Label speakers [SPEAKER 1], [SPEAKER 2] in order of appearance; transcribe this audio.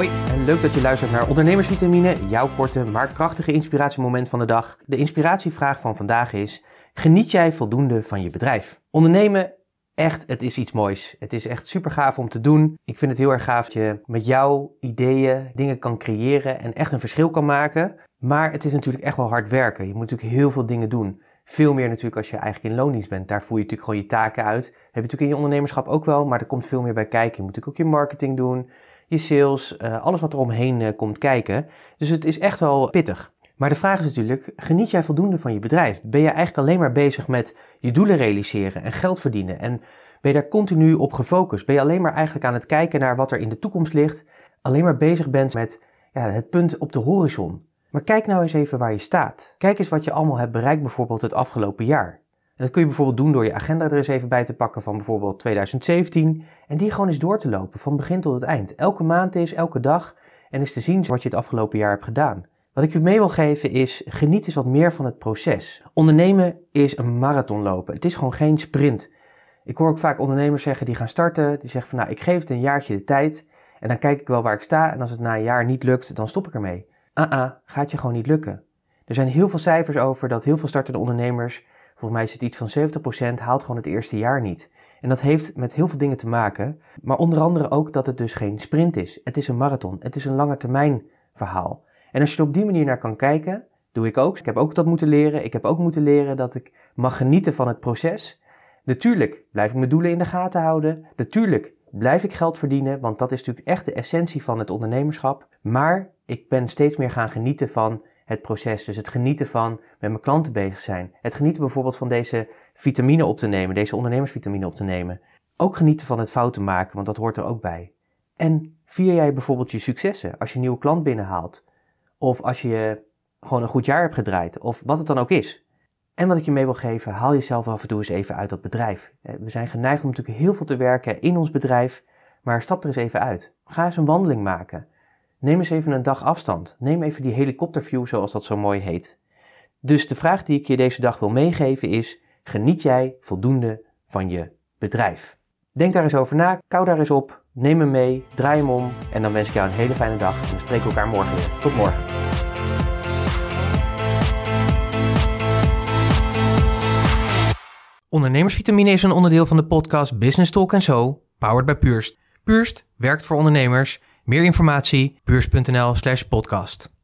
[SPEAKER 1] en leuk dat je luistert naar Ondernemersvitamine, jouw korte maar krachtige inspiratiemoment van de dag. De inspiratievraag van vandaag is: geniet jij voldoende van je bedrijf? Ondernemen, echt, het is iets moois. Het is echt super gaaf om te doen. Ik vind het heel erg gaaf dat je met jouw ideeën dingen kan creëren en echt een verschil kan maken. Maar het is natuurlijk echt wel hard werken. Je moet natuurlijk heel veel dingen doen. Veel meer natuurlijk als je eigenlijk in loondienst bent. Daar voer je natuurlijk gewoon je taken uit. Heb je natuurlijk in je ondernemerschap ook wel, maar er komt veel meer bij kijken. Je moet natuurlijk ook je marketing doen, je sales, uh, alles wat er omheen uh, komt kijken. Dus het is echt wel pittig. Maar de vraag is natuurlijk, geniet jij voldoende van je bedrijf? Ben je eigenlijk alleen maar bezig met je doelen realiseren en geld verdienen? En ben je daar continu op gefocust? Ben je alleen maar eigenlijk aan het kijken naar wat er in de toekomst ligt? Alleen maar bezig bent met ja, het punt op de horizon? Maar kijk nou eens even waar je staat. Kijk eens wat je allemaal hebt bereikt bijvoorbeeld het afgelopen jaar. En dat kun je bijvoorbeeld doen door je agenda er eens even bij te pakken van bijvoorbeeld 2017 en die gewoon eens door te lopen van begin tot het eind. Elke maand is, elke dag en eens te zien wat je het afgelopen jaar hebt gedaan. Wat ik je mee wil geven is, geniet eens wat meer van het proces. Ondernemen is een marathon lopen. Het is gewoon geen sprint. Ik hoor ook vaak ondernemers zeggen die gaan starten, die zeggen van nou ik geef het een jaartje de tijd en dan kijk ik wel waar ik sta en als het na een jaar niet lukt, dan stop ik ermee ah ah, gaat je gewoon niet lukken. Er zijn heel veel cijfers over dat heel veel startende ondernemers, volgens mij is het iets van 70%, haalt gewoon het eerste jaar niet. En dat heeft met heel veel dingen te maken, maar onder andere ook dat het dus geen sprint is. Het is een marathon, het is een lange termijn verhaal. En als je er op die manier naar kan kijken, doe ik ook. Ik heb ook dat moeten leren. Ik heb ook moeten leren dat ik mag genieten van het proces. Natuurlijk blijf ik mijn doelen in de gaten houden. Natuurlijk blijf ik geld verdienen, want dat is natuurlijk echt de essentie van het ondernemerschap. Maar ik ben steeds meer gaan genieten van het proces. Dus het genieten van met mijn klanten bezig zijn. Het genieten bijvoorbeeld van deze vitamine op te nemen, deze ondernemersvitamine op te nemen. Ook genieten van het fouten maken, want dat hoort er ook bij. En vier jij bijvoorbeeld je successen als je een nieuwe klant binnenhaalt. Of als je gewoon een goed jaar hebt gedraaid, of wat het dan ook is. En wat ik je mee wil geven, haal jezelf af en toe eens even uit dat bedrijf. We zijn geneigd om natuurlijk heel veel te werken in ons bedrijf, maar stap er eens even uit. Ga eens een wandeling maken. Neem eens even een dag afstand. Neem even die helikopterview, zoals dat zo mooi heet. Dus de vraag die ik je deze dag wil meegeven is: geniet jij voldoende van je bedrijf? Denk daar eens over na, kou daar eens op, neem hem mee, draai hem om en dan wens ik jou een hele fijne dag en we spreken elkaar morgen weer. Tot morgen. Ondernemersvitamine is een onderdeel van de podcast Business Talk So, powered by Purst. Purst werkt voor ondernemers meer informatie beurs.nl slash podcast.